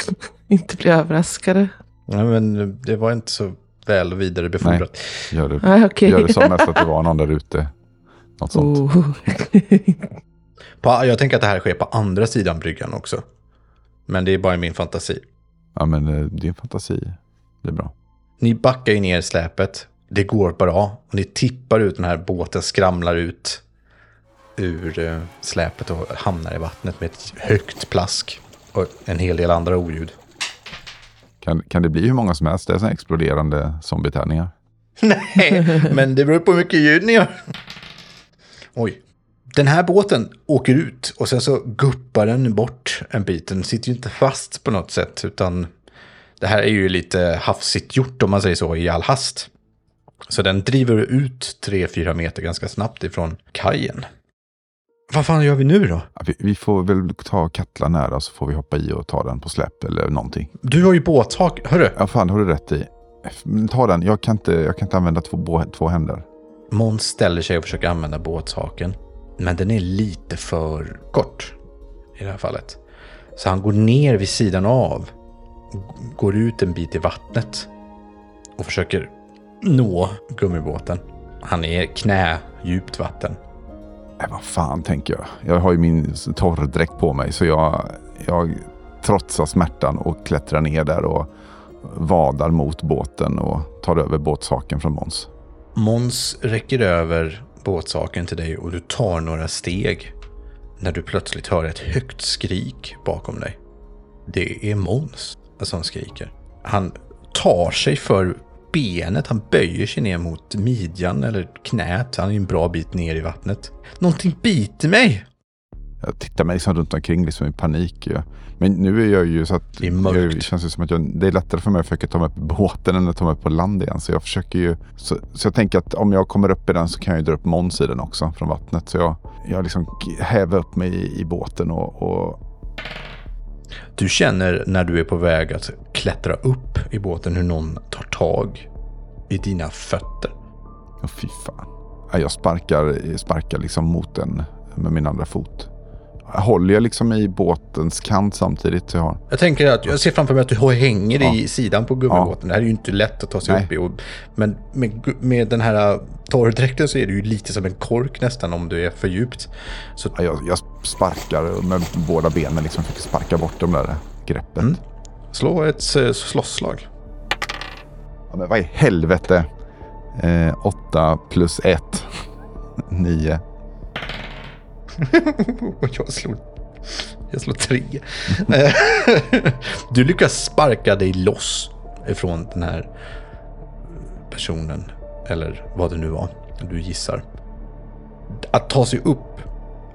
[SPEAKER 3] inte blir överraskade.
[SPEAKER 2] Nej, men det var inte så väl vidare befordrat.
[SPEAKER 4] Gör det,
[SPEAKER 3] Ah, okej.
[SPEAKER 4] gör det som mest att det var någon där ute. Något sånt.
[SPEAKER 3] Oh.
[SPEAKER 2] På, jag tänker att det här sker på andra sidan bryggan också. Men det är bara min fantasi.
[SPEAKER 4] Ja, men eh, din fantasi, det är bra.
[SPEAKER 2] Ni backar ju ner släpet. Det går bra. Och ni tippar ut den här båten, skramlar ut ur eh, släpet och hamnar i vattnet med ett högt plask. Och en hel del andra oljud.
[SPEAKER 4] Kan, kan det bli hur många som helst? Det är såna exploderande zombietärningar.
[SPEAKER 2] Nej, men det beror på hur mycket ljud ni gör. Oj. Den här båten åker ut och sen så guppar den bort en bit. Den sitter ju inte fast på något sätt utan det här är ju lite hafsigt gjort om man säger så i all hast. Så den driver ut 3-4 meter ganska snabbt ifrån kajen. Vad fan gör vi nu då?
[SPEAKER 4] Ja, vi, vi får väl ta Katla nära så får vi hoppa i och ta den på släpp eller någonting.
[SPEAKER 2] Du har ju båthak. Hörru,
[SPEAKER 4] Ja, fan har du rätt i. Ta den, jag kan inte, jag kan inte använda två, två händer.
[SPEAKER 2] Måns ställer sig och försöker använda båthaken. Men den är lite för kort i det här fallet. Så han går ner vid sidan av. Går ut en bit i vattnet. Och försöker nå gummibåten. Han är knä djupt vatten.
[SPEAKER 4] Nej, vad fan tänker jag. Jag har ju min torrdräkt på mig så jag, jag trotsar smärtan och klättrar ner där och vadar mot båten och tar över båtsaken från Måns.
[SPEAKER 2] Måns räcker över båtsaken till dig och du tar några steg. När du plötsligt hör ett högt skrik bakom dig. Det är Måns som skriker. Han tar sig för benet, han böjer sig ner mot midjan eller knät. Han är en bra bit ner i vattnet. Någonting biter mig!
[SPEAKER 4] Jag tittar mig liksom runt omkring liksom i panik. ju. Men nu är jag ju så att
[SPEAKER 2] Det är mörkt.
[SPEAKER 4] jag, det känns ju som att jag, det är lättare för mig att försöka ta mig på båten än att ta mig på land igen. Så jag försöker ju. Så, så jag tänker att om jag kommer upp i den så kan jag ju dra upp Måns i den också från vattnet. Så jag, jag liksom häver upp mig i, i båten och, och
[SPEAKER 2] du känner när du är på väg att klättra upp i båten hur någon tar tag i dina fötter.
[SPEAKER 4] Ja, fy fan. Jag sparkar, sparkar liksom mot den med min andra fot. Håller jag liksom i båtens kant samtidigt? Jag
[SPEAKER 2] Jag tänker att jag ser framför mig att du hänger
[SPEAKER 4] Ja.
[SPEAKER 2] i sidan på gummibåten. Det här är ju inte lätt att ta sig
[SPEAKER 4] Nej.
[SPEAKER 2] upp i. Och, men med, med den här äh, torrdräkten så är det ju lite som en kork nästan om du är för djupt. Så
[SPEAKER 4] ja, jag, jag sparkar med båda benen, liksom försöker sparka bort de där greppet.
[SPEAKER 2] Mm. slå ett äh, slåsslag.
[SPEAKER 4] Ja, men vad i helvete? Eh, åtta plus ett. Nio.
[SPEAKER 2] Och jag slår, jag slår tre. Eh, du lyckas sparka dig loss ifrån den här personen. Eller vad det nu var du gissar. Att ta sig upp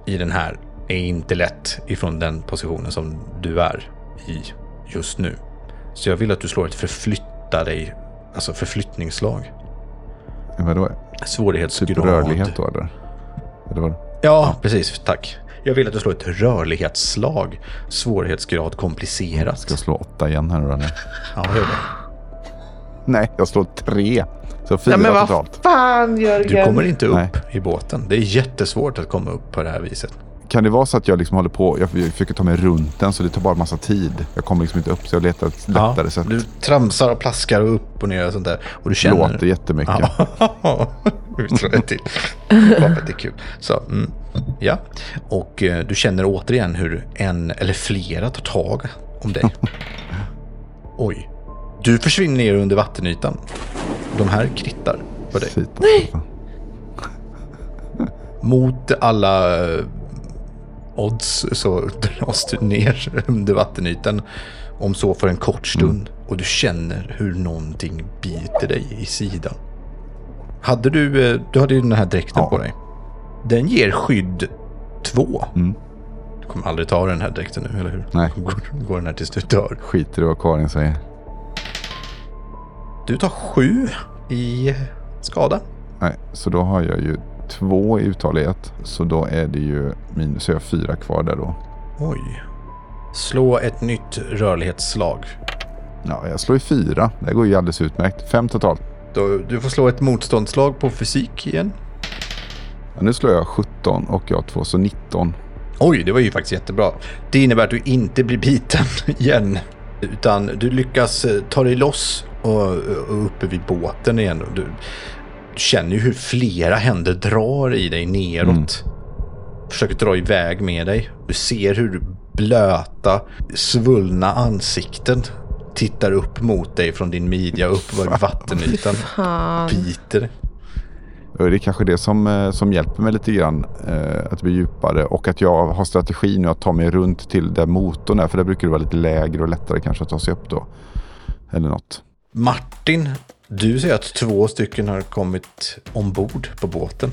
[SPEAKER 2] i den här är inte lätt ifrån den positionen som du är i just nu. Så jag vill att du slår ett förflytta dig, alltså förflyttningsslag.
[SPEAKER 4] Vadå?
[SPEAKER 2] Svårighetsgrad.
[SPEAKER 4] Typ rörlighet då eller? Eller vad?
[SPEAKER 2] Ja, precis. Tack. Jag vill att du slår ett rörlighetsslag. Svårighetsgrad komplicerat.
[SPEAKER 4] Ska jag slå åtta igen här nu?
[SPEAKER 2] Ja, gör det.
[SPEAKER 4] Nej, jag slår tre. Så fyra
[SPEAKER 3] Nej, men vad
[SPEAKER 4] totalt.
[SPEAKER 3] fan Jörgen.
[SPEAKER 2] Du kommer inte upp
[SPEAKER 4] Nej.
[SPEAKER 2] i båten. Det är jättesvårt att komma upp på det här viset.
[SPEAKER 4] Kan det vara så att jag liksom håller på, jag försöker ta mig runt den så det tar bara massa tid. Jag kommer liksom inte upp så jag letar ett lättare sätt.
[SPEAKER 2] Du tramsar och plaskar och upp och ner och sånt där. Och du känner...
[SPEAKER 4] Låter jättemycket.
[SPEAKER 2] Ja, ett till. Bara för att det är kul. Så, mm. Ja, och eh, du känner återigen hur en eller flera tar tag om dig. Oj. Du försvinner ner under vattenytan. De här krittar på dig.
[SPEAKER 4] Fint.
[SPEAKER 2] Mot alla odds så dras du ner under vattenytan. Om så för en kort stund. Och du känner hur någonting biter dig i sidan. Hade du, eh, du hade ju den här dräkten
[SPEAKER 4] Ja.
[SPEAKER 2] på dig. Den ger skydd två.
[SPEAKER 4] Mm.
[SPEAKER 2] Du kommer aldrig ta den här dräkten nu, eller hur?
[SPEAKER 4] Nej.
[SPEAKER 2] Går, går den här tills du dör.
[SPEAKER 4] Skiter i vad Karin säger.
[SPEAKER 2] Du tar sju i skada.
[SPEAKER 4] Nej, så då har jag ju två i uthållighet. Så då är det ju minus, så jag har fyra kvar där då.
[SPEAKER 2] Oj. Slå ett nytt rörlighetsslag.
[SPEAKER 4] Ja, jag slår i fyra. Det går ju alldeles utmärkt. Fem totalt.
[SPEAKER 2] Då, du får slå ett motståndslag på fysik igen.
[SPEAKER 4] Ja, nu slår jag 17 och jag har två, så 19.
[SPEAKER 2] Oj, det var ju faktiskt jättebra. Det innebär att du inte blir biten igen. Utan du lyckas eh, ta dig loss och, och uppe vid båten igen. Du, du känner ju hur flera händer drar i dig neråt. Försöker dra iväg med dig. Du ser hur blöta, svullna ansikten tittar upp mot dig från din midja upp över vattenytan. Biter.
[SPEAKER 4] Det är kanske det som, eh, som hjälper mig lite grann. Eh, att bli djupare och att jag har strategi nu att ta mig runt till där motorn är. För där brukar det vara lite lägre och lättare kanske att ta sig upp då. Eller något.
[SPEAKER 2] Martin, du säger att två stycken har kommit ombord på båten.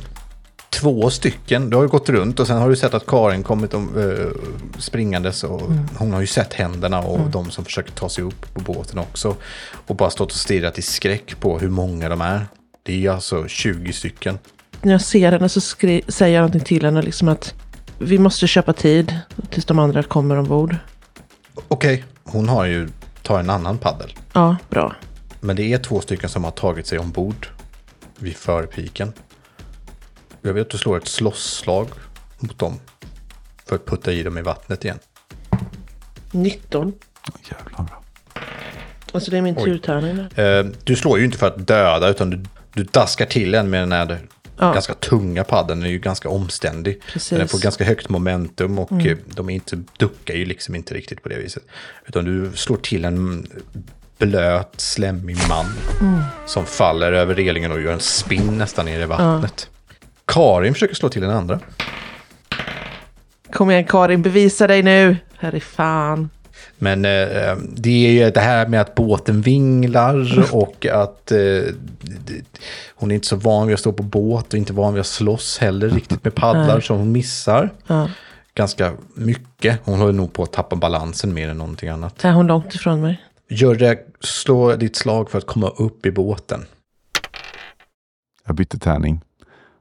[SPEAKER 2] Två stycken? Du har ju gått runt och sen har du sett att Karin kommit om, eh, springandes och hon har ju sett händerna och de som försöker ta sig upp på båten också. Och bara stått och stirrat i skräck på hur många de är. Det är alltså 20 stycken.
[SPEAKER 3] När jag ser henne så säger jag någonting till henne liksom att vi måste köpa tid tills de andra kommer ombord.
[SPEAKER 2] Okej, hon har ju tagit en annan paddel.
[SPEAKER 3] Ja, bra.
[SPEAKER 2] Men det är två stycken som har tagit sig ombord vid förpiken. Jag vill att du slår ett slåsslag mot dem. För att putta i dem i vattnet igen.
[SPEAKER 3] 19.
[SPEAKER 4] Jävlar bra.
[SPEAKER 3] Alltså det är min turtärning.
[SPEAKER 2] Eh, du slår ju inte för att döda utan du, du daskar till en med den här
[SPEAKER 3] Ja.
[SPEAKER 2] ganska tunga paddeln. Den är ju ganska omständig.
[SPEAKER 3] Precis. Mm.
[SPEAKER 2] Den får ganska högt momentum och eh, de är inte, duckar ju liksom inte riktigt på det viset. Utan du slår till en blöt, slemmig man
[SPEAKER 3] Mm.
[SPEAKER 2] som faller över relingen och gör en spinn nästan ner i vattnet. Karin försöker slå till den andra.
[SPEAKER 3] Kom igen Karin, bevisa dig nu. Herre fan.
[SPEAKER 2] Men eh, det är ju det här med att båten vinglar och att eh, hon är inte så van vid att stå på båt och inte van vid att slåss heller riktigt med paddlar så hon missar
[SPEAKER 3] Ja.
[SPEAKER 2] ganska mycket. Hon håller nog på att tappa balansen mer än någonting annat.
[SPEAKER 3] Är hon långt ifrån mig?
[SPEAKER 2] Gör det, slå ditt slag för att komma upp i båten.
[SPEAKER 4] Jag bytte tärning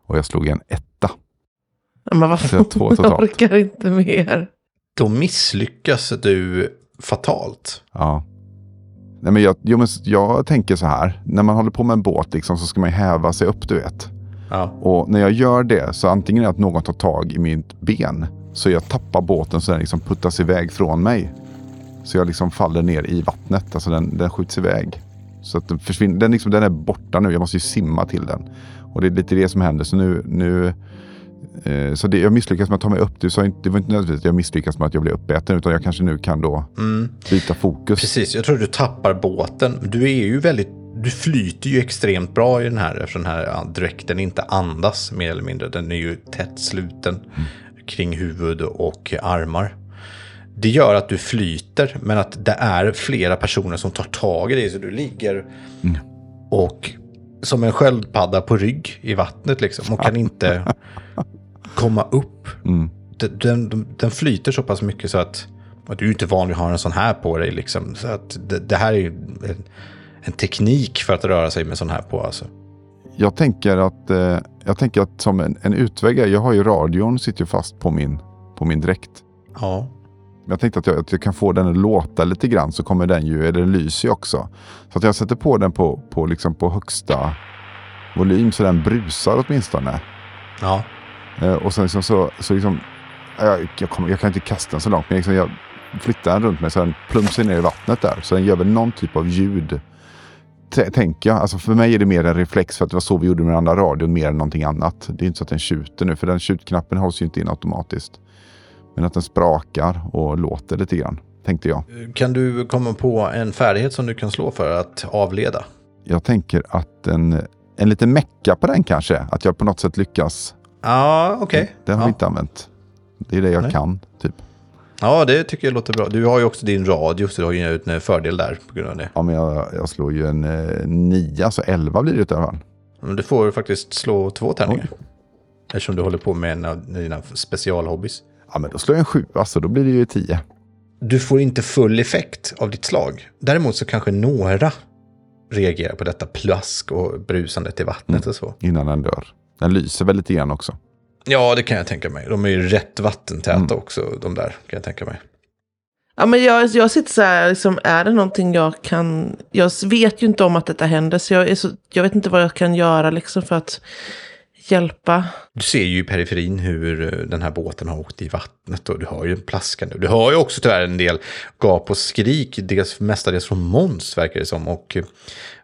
[SPEAKER 4] och jag slog en etta.
[SPEAKER 3] Men vad
[SPEAKER 4] har två
[SPEAKER 3] Jag orkar inte mer.
[SPEAKER 2] Då misslyckas du fatalt.
[SPEAKER 4] Ja. Nej, men jag, jo, men jag tänker så här. När man håller på med en båt liksom, så ska man häva sig upp, du vet.
[SPEAKER 2] Ja.
[SPEAKER 4] Och när jag gör det så antingen är det att någon tar tag i mitt ben. Så jag tappar båten så den liksom puttas iväg från mig. Så jag liksom faller ner i vattnet. Alltså den, den skjuts iväg. Så att den försvinner. Den, liksom, den är borta nu. Jag måste ju simma till den. Och det är lite det som händer. Så nu... nu eh, så det, jag misslyckas med att ta mig upp. Du sa inte, det var inte nödvändigtvis att jag misslyckas med att jag blir uppäten. Utan jag kanske nu kan då byta fokus.
[SPEAKER 2] Precis, jag tror du tappar båten. Du är ju väldigt... Du flyter ju extremt bra i den här eftersom den här dräkten inte andas mer eller mindre. Den är ju tätt sluten kring huvud och armar. Det gör att du flyter men att det är flera personer som tar tag i dig så du ligger och som en sköldpadda på rygg i vattnet liksom och kan inte komma upp.
[SPEAKER 4] Mm.
[SPEAKER 2] Den, den, flyter så pass mycket så att och du är inte van vid att ha en sån här på dig. Liksom. Så att det, det här är ju en, en teknik för att röra sig med sån här på. Alltså.
[SPEAKER 4] Jag tänker att eh, Jag tänker att som en, en utväg, jag har ju radion sitter ju fast på min, på min dräkt.
[SPEAKER 2] Ja.
[SPEAKER 4] Jag tänkte att jag, att jag kan få den att låta lite grann så kommer den ju, eller den lyser ju också. Så att jag sätter på den på, på, liksom på högsta volym så den brusar åtminstone.
[SPEAKER 2] Ja.
[SPEAKER 4] Eh, och sen liksom så, så liksom, jag, jag, kommer, jag kan inte kasta den så långt, men liksom jag flyttar den runt mig så den plumsar ner i vattnet där. Så den gör väl någon typ av ljud. T- tänker jag. Alltså för mig är det mer en reflex för att det var så vi gjorde med den andra radion mer än någonting annat. Det är inte så att den tjuter nu, för den tjutknappen hålls ju inte in automatiskt. Men att den sprakar och låter lite grann, tänkte jag.
[SPEAKER 2] Kan du komma på en färdighet som du kan slå för att avleda?
[SPEAKER 4] Jag tänker att en, en liten mecka på den kanske. Att jag på något sätt lyckas.
[SPEAKER 2] Ja, okej.
[SPEAKER 4] Det har
[SPEAKER 2] ja.
[SPEAKER 4] vi inte använt. Det är det jag
[SPEAKER 2] Nej.
[SPEAKER 4] kan, typ.
[SPEAKER 2] ja, det tycker jag låter bra. Du har ju också din radio, så du har ju en fördel där på grund av det.
[SPEAKER 4] Ja, men jag, jag slår ju en eh, nia, så elva blir det i alla fall.
[SPEAKER 2] Men du får faktiskt slå två tärningar. Eftersom du håller på med en av dina specialhobbys.
[SPEAKER 4] Ja, men då slår jag en sju, alltså då blir det ju tio.
[SPEAKER 2] Du får inte full effekt av ditt slag. Däremot så kanske några reagerar på detta plask och brusandet i vattnet och så.
[SPEAKER 4] innan den dör. Den lyser väl lite grann också.
[SPEAKER 2] Ja, det kan jag tänka mig. De är ju rätt vattentäta också, de där, kan jag tänka mig.
[SPEAKER 3] Ja, men jag, jag sitter så här, liksom, är det någonting jag kan... Jag vet ju inte om att detta händer, så jag, är så, jag vet inte vad jag kan göra liksom, för att hjälpa.
[SPEAKER 2] Du ser ju i periferin hur eh, den här båten har åkt i vattnet och du har ju en plaskande. Du har ju också tyvärr en del gap och skrik, dels mestadels från Måns verkar det som. Och eh,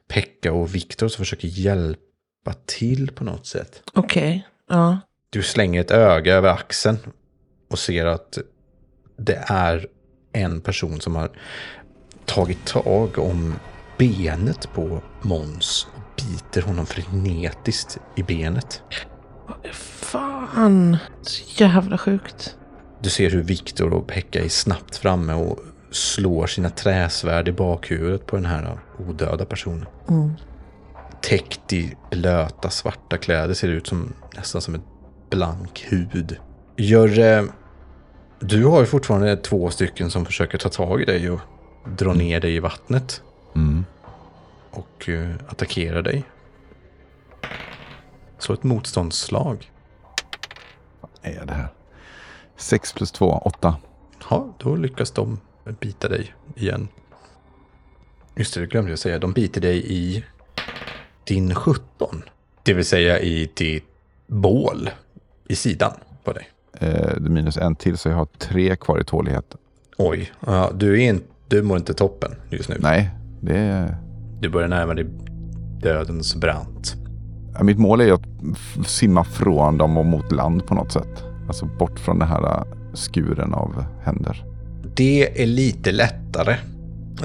[SPEAKER 2] Pekka och Viktor som försöker hjälpa till på något sätt.
[SPEAKER 3] Okej, ja.
[SPEAKER 2] Du slänger ett öga över axeln och ser att det är en person som har tagit tag om benet på Måns och biter honom frenetiskt i benet.
[SPEAKER 3] Fan, så jävla sjukt.
[SPEAKER 2] Du ser hur Viktor och Pekka är snabbt framme och slår sina träsvärd i bakhuvudet på den här odöda personen. Täckt i blöta svarta kläder ser det ut som nästan som en blank hud. Gör, du har ju fortfarande två stycken som försöker ta tag i dig och dra ner dig i vattnet.
[SPEAKER 4] Mm.
[SPEAKER 2] Och eh, attackera dig. Slå ett motståndsslag.
[SPEAKER 4] Vad är det här? Sex plus två, åtta.
[SPEAKER 2] Ja, då lyckas de bita dig igen. Just det, det glömde jag säga. De biter dig i din 17. Det vill säga i ditt bål i sidan på dig.
[SPEAKER 4] Eh, minus en till så jag har tre kvar i tålighet.
[SPEAKER 2] Oj, ja, du, är in, du mår inte toppen just nu.
[SPEAKER 4] Nej, det är...
[SPEAKER 2] Du börjar närma dig dödens brant.
[SPEAKER 4] Mitt mål är ju att simma från dem och mot land på något sätt. Alltså bort från den här äh, skuren av händer.
[SPEAKER 2] Det är lite lättare.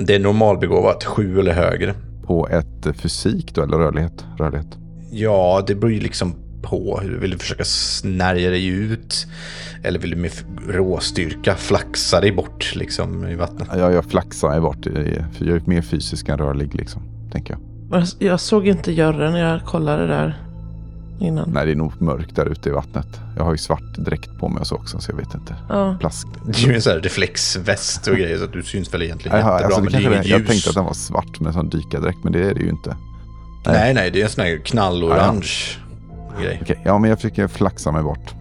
[SPEAKER 2] Det är normalbegåvat, sju eller högre.
[SPEAKER 4] På ett eh, fysik då, eller rörlighet? Rörlighet.
[SPEAKER 2] Ja, det beror ju liksom på. Vill du försöka snärja dig ut? Eller vill du med råstyrka flaxa dig bort liksom i vattnet?
[SPEAKER 4] Ja, jag flaxar mig bort. för Jag är mer fysisk än rörlig liksom, tänker jag.
[SPEAKER 3] Jag, jag såg inte Jörren när jag kollade där innan.
[SPEAKER 4] Nej, det är nog mörkt där ute i vattnet. Jag har ju svart dräkt på mig och så också, så jag vet inte.
[SPEAKER 3] Ja.
[SPEAKER 4] Plask.
[SPEAKER 2] Det är ju en sån här reflexväst och grejer så att du syns väl egentligen
[SPEAKER 4] Jaha,
[SPEAKER 2] jättebra.
[SPEAKER 4] alltså, det
[SPEAKER 2] men det är
[SPEAKER 4] jag
[SPEAKER 2] ljus.
[SPEAKER 4] tänkte att den var svart med en sån dykardräkt, men det är det ju inte.
[SPEAKER 2] Nej, nej, det är en sån här knallorange grej.
[SPEAKER 4] Okej, ja men jag försöker flaxa mig bort.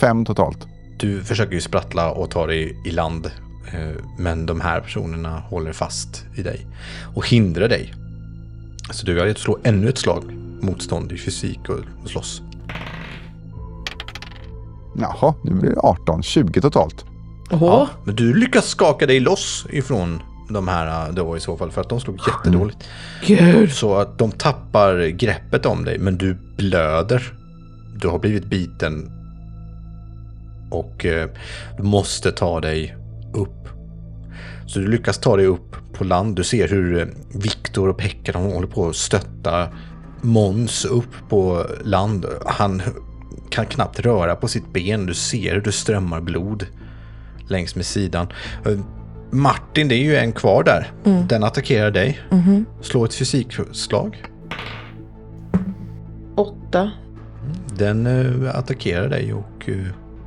[SPEAKER 4] Fem totalt.
[SPEAKER 2] Du försöker ju sprattla och ta dig i land. eh, Men de här personerna håller fast i dig och hindrar dig. Så du har att slå ännu ett slag motstånd i fysik och slåss.
[SPEAKER 4] Jaha, nu blir det 18. 20 totalt.
[SPEAKER 3] Åh,
[SPEAKER 2] Ja, men du lyckas skaka dig loss ifrån de här då i så fall för att de slog jättedåligt.
[SPEAKER 3] gud.
[SPEAKER 2] Så att de tappar greppet om dig men du blöder. Du har blivit biten. Och eh, du måste ta dig upp. Så du lyckas ta dig upp på land. Du ser hur eh, Viktor och Pekka de håller på att stötta Måns upp på land. Han kan knappt röra på sitt ben. Du ser hur det strömmar blod längs med sidan. Martin, det är ju en kvar där. Den attackerar dig. Slå ett fysikslag.
[SPEAKER 3] Åtta.
[SPEAKER 2] Den eh, attackerar dig och eh,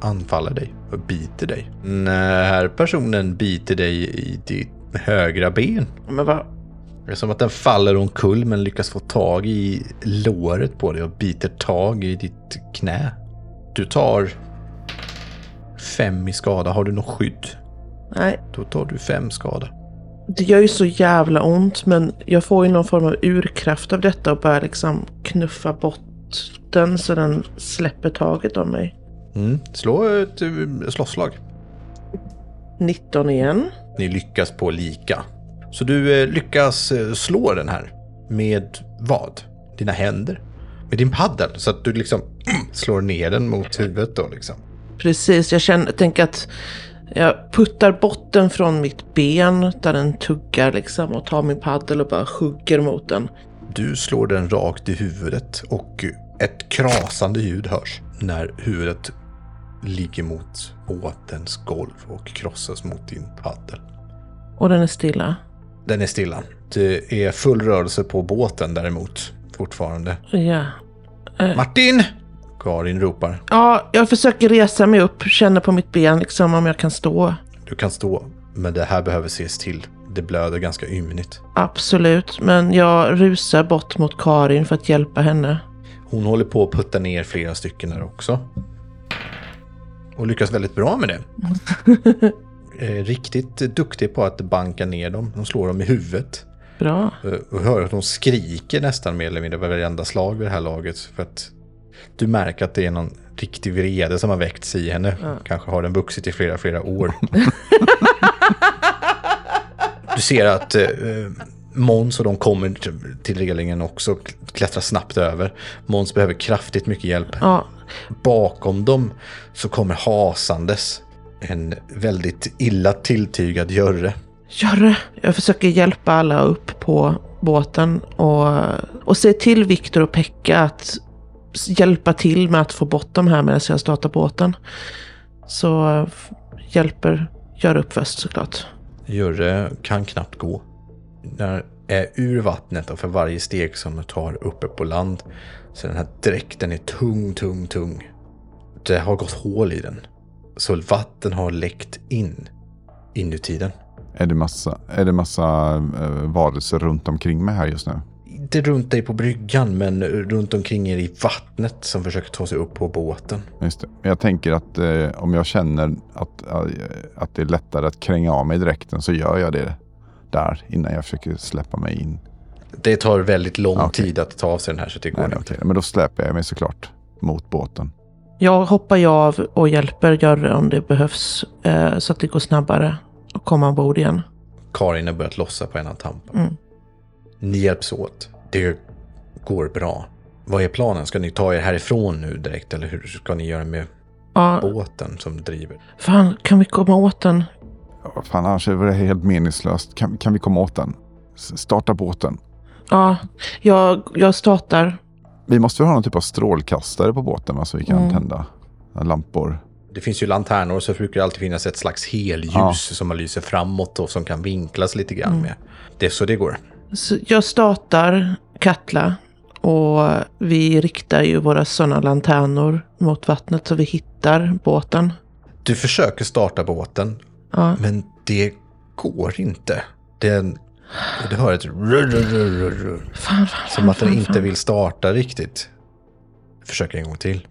[SPEAKER 2] anfaller dig och biter dig. Den här personen biter dig i ditt högra ben.
[SPEAKER 3] Men vad?
[SPEAKER 2] Det är som att den faller omkull men lyckas få tag i låret på dig och biter tag i ditt knä. Du tar fem i skada. Har du något skydd?
[SPEAKER 3] Nej,
[SPEAKER 2] Då tar du fem skada.
[SPEAKER 3] det gör ju så jävla ont men jag får ju någon form av urkraft av detta och börjar liksom knuffa bort den så den släpper taget om mig.
[SPEAKER 2] Mm. Slå ett eh, slåsslag.
[SPEAKER 3] 19 igen.
[SPEAKER 2] Ni lyckas på lika. Så du eh, lyckas eh, slå den här. Med vad? Dina händer? Med din paddel. Så att du liksom slår ner den mot huvudet då liksom.
[SPEAKER 3] Precis, jag känner, tänker att jag puttar botten från mitt ben där den tuggar liksom och tar min paddel och bara hugger mot den.
[SPEAKER 2] Du slår den rakt i huvudet och ett krasande ljud hörs när huvudet ligger mot båtens golv och krossas mot din paddel.
[SPEAKER 3] Och den är stilla.
[SPEAKER 2] Den är stilla. Det är full rörelse på båten däremot fortfarande.
[SPEAKER 3] Ja.
[SPEAKER 2] Martin! Karin ropar.
[SPEAKER 3] Ja, jag försöker resa mig upp, känna på mitt ben liksom om jag kan stå.
[SPEAKER 2] Du kan stå, men det här behöver ses till. Det blöder ganska ymnigt.
[SPEAKER 3] Absolut, men jag rusar bort mot Karin för att hjälpa henne.
[SPEAKER 2] Hon håller på att putta ner flera stycken där också. Och lyckas väldigt bra med det. Eh, Riktigt duktig på att banka ner dem. Hon slår dem i huvudet.
[SPEAKER 3] Bra.
[SPEAKER 2] Eh, Och hör att hon skriker nästan mer eller mindre varenda slag vid det här laget. För att du märker att det är någon riktig vrede som har väckts i henne. Kanske har den vuxit i flera, flera år. du ser att eh, Måns och de kommer till- relingen också. Klättrar snabbt över. Måns behöver kraftigt mycket hjälp.
[SPEAKER 3] Ja,
[SPEAKER 2] Bakom dem så kommer hasandes en väldigt illa tilltygad Görre.
[SPEAKER 3] Görre. Jag försöker hjälpa alla upp på båten och, och se till Viktor och Pekka att hjälpa till med att få bort dem här medan jag startar båten. Så hjälper Görre upp först såklart.
[SPEAKER 2] Görre kan knappt gå. När är ur vattnet och för varje steg som du tar uppe på land så den här dräkten är tung, tung, tung. Det har gått hål i den. Så vatten har läckt in inuti den.
[SPEAKER 4] Är det massa, är det massa eh, varelser runt omkring mig här just nu?
[SPEAKER 2] Inte runt dig på bryggan men runt omkring er i vattnet som försöker ta sig upp på båten.
[SPEAKER 4] Just det. Men jag tänker att eh, om jag känner att, eh, att det är lättare att kränga av mig dräkten så gör jag det där innan jag försöker släppa mig in.
[SPEAKER 2] Det tar väldigt lång
[SPEAKER 4] Okej.
[SPEAKER 2] tid att ta av sig den här så det går
[SPEAKER 4] Nej,
[SPEAKER 2] inte.
[SPEAKER 4] okej. Men då släpar jag mig såklart mot båten.
[SPEAKER 3] Jag hoppar ju av och hjälper Görre om det behövs eh, så att det går snabbare att komma ombord igen.
[SPEAKER 2] Karin har börjat lossa på en av tamparna.
[SPEAKER 3] Mm.
[SPEAKER 2] Ni hjälps åt. Det går bra. Vad är planen? Ska ni ta er härifrån nu direkt eller hur ska ni göra med
[SPEAKER 3] Ja,
[SPEAKER 2] båten som driver?
[SPEAKER 3] fan, kan vi komma åt den?
[SPEAKER 4] Ja, fan, annars är det helt meningslöst. Kan, kan vi komma åt den? Starta båten.
[SPEAKER 3] Ja, jag, jag startar.
[SPEAKER 4] Vi måste väl ha någon typ av strålkastare på båten va, så vi kan
[SPEAKER 3] Mm.
[SPEAKER 4] tända lampor.
[SPEAKER 2] Det finns ju lanternor så det brukar alltid finnas ett slags helljus
[SPEAKER 4] Ja.
[SPEAKER 2] som man lyser framåt och som kan vinklas lite grann
[SPEAKER 3] Mm.
[SPEAKER 2] med. Det är så det går.
[SPEAKER 3] Så jag startar Katla och vi riktar ju våra sådana lanternor mot vattnet så vi hittar båten.
[SPEAKER 2] Du försöker starta båten
[SPEAKER 3] Ja,
[SPEAKER 2] men det går inte. Den, du hör ett
[SPEAKER 3] fan, fan,
[SPEAKER 2] Som att den
[SPEAKER 3] fan,
[SPEAKER 2] inte vill starta riktigt. Försök en gång till.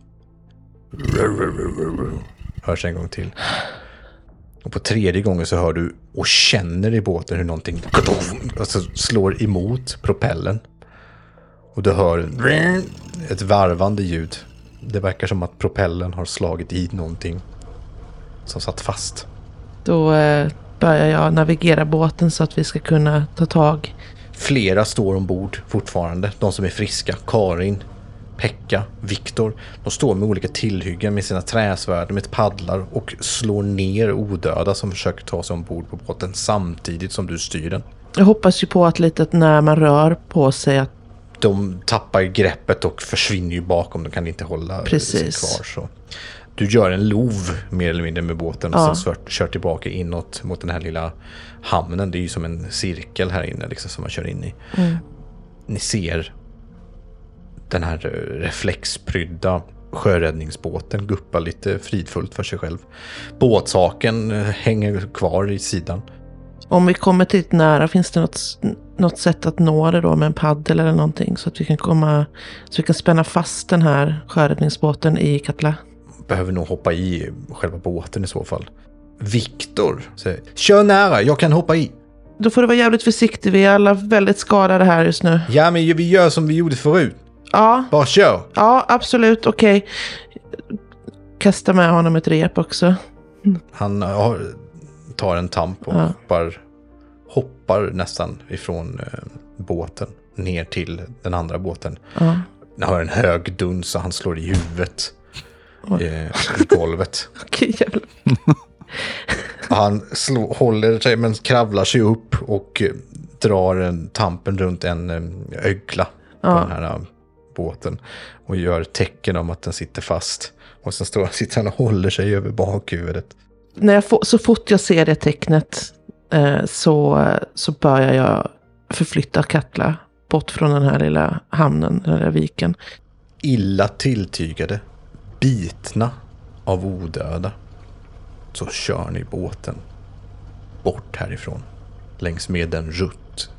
[SPEAKER 2] Hörs en gång till. Och på tredje gången så hör du och känner i båten hur någonting alltså slår emot propellen. Och du hör ett varvande ljud. Det verkar som att propellen har slagit i någonting som satt fast.
[SPEAKER 3] Då eh, börjar jag navigera båten så att vi ska kunna ta tag.
[SPEAKER 2] Flera står ombord fortfarande. De som är friska. Karin, Pekka, Viktor. De står med olika tillhyggen med sina träsvärd, med paddlar och slår ner odöda som försöker ta sig ombord på båten samtidigt som du styr den.
[SPEAKER 3] Jag hoppas ju på att lite när man rör på sig att
[SPEAKER 2] De tappar greppet och försvinner ju bakom. De kan inte hålla
[SPEAKER 3] Precis.
[SPEAKER 2] sig kvar. Så. Du gör en lov mer eller mindre med båten och
[SPEAKER 3] Ja.
[SPEAKER 2] sen kör tillbaka inåt mot den här lilla hamnen. Det är ju som en cirkel här inne liksom, som man kör in i. Ni ser den här eh, reflexprydda sjöräddningsbåten guppa lite fridfullt för sig själv. Båtsaken eh, hänger kvar i sidan.
[SPEAKER 3] Om vi kommer dit nära, finns det något, något sätt att nå det då med en paddel eller någonting? Så att vi kan komma, så vi kan spänna fast den här sjöräddningsbåten i Katla.
[SPEAKER 2] Behöver nog hoppa i själva båten i så fall. Viktor säger kör nära, jag kan hoppa i.
[SPEAKER 3] Då får du vara jävligt försiktig, vi är alla väldigt skadade här just nu.
[SPEAKER 2] Ja, men vi gör som vi gjorde förut.
[SPEAKER 3] Ja,
[SPEAKER 2] Bara kör.
[SPEAKER 3] ja absolut, okej. Kasta med honom ett rep också.
[SPEAKER 2] Han tar en tamp och
[SPEAKER 3] Ja.
[SPEAKER 2] hoppar, hoppar nästan ifrån eh, båten ner till den andra båten.
[SPEAKER 3] Ja.
[SPEAKER 2] Han har en hög duns och han slår i huvudet
[SPEAKER 3] Oj.
[SPEAKER 2] eh, i golvet.
[SPEAKER 3] Okej, jävlar.
[SPEAKER 2] Han slår, håller sig men kravlar sig upp och eh, drar en tampen runt en ögla på
[SPEAKER 3] Ja.
[SPEAKER 2] den här båten. Och gör tecken om att den sitter fast. Och sen står, sitter han och håller sig över bakhuvudet.
[SPEAKER 3] När jag får, så fort jag ser det tecknet eh, så, så börjar jag förflytta Katla bort från den här lilla hamnen, den här viken.
[SPEAKER 2] illa tilltygade, bitna av odöda, så kör ni båten bort härifrån längs med den rutt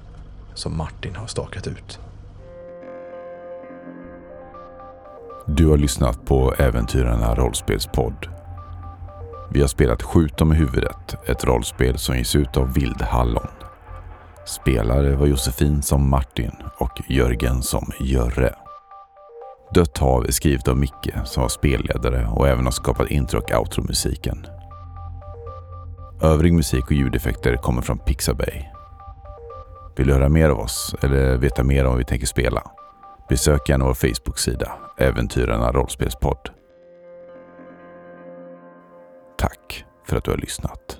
[SPEAKER 2] som Martin har stakat ut.
[SPEAKER 4] Du har lyssnat på Äventyrarna rollspelspodd. Vi har spelat Skjut dem i huvudet, ett rollspel som ges ut av vildhallon. Spelare var Josefin som Martin och Jörgen som Jörre. Dött hav är skrivet av Micke som var spelledare och även har skapat intro och outro-musiken. Övrig musik och ljudeffekter kommer från Pixabay. Vill du höra mer av oss eller veta mer om vad vi tänker spela? Besök gärna vår Facebook-sida, Äventyrarna rollspelspodd. Tack för att du har lyssnat.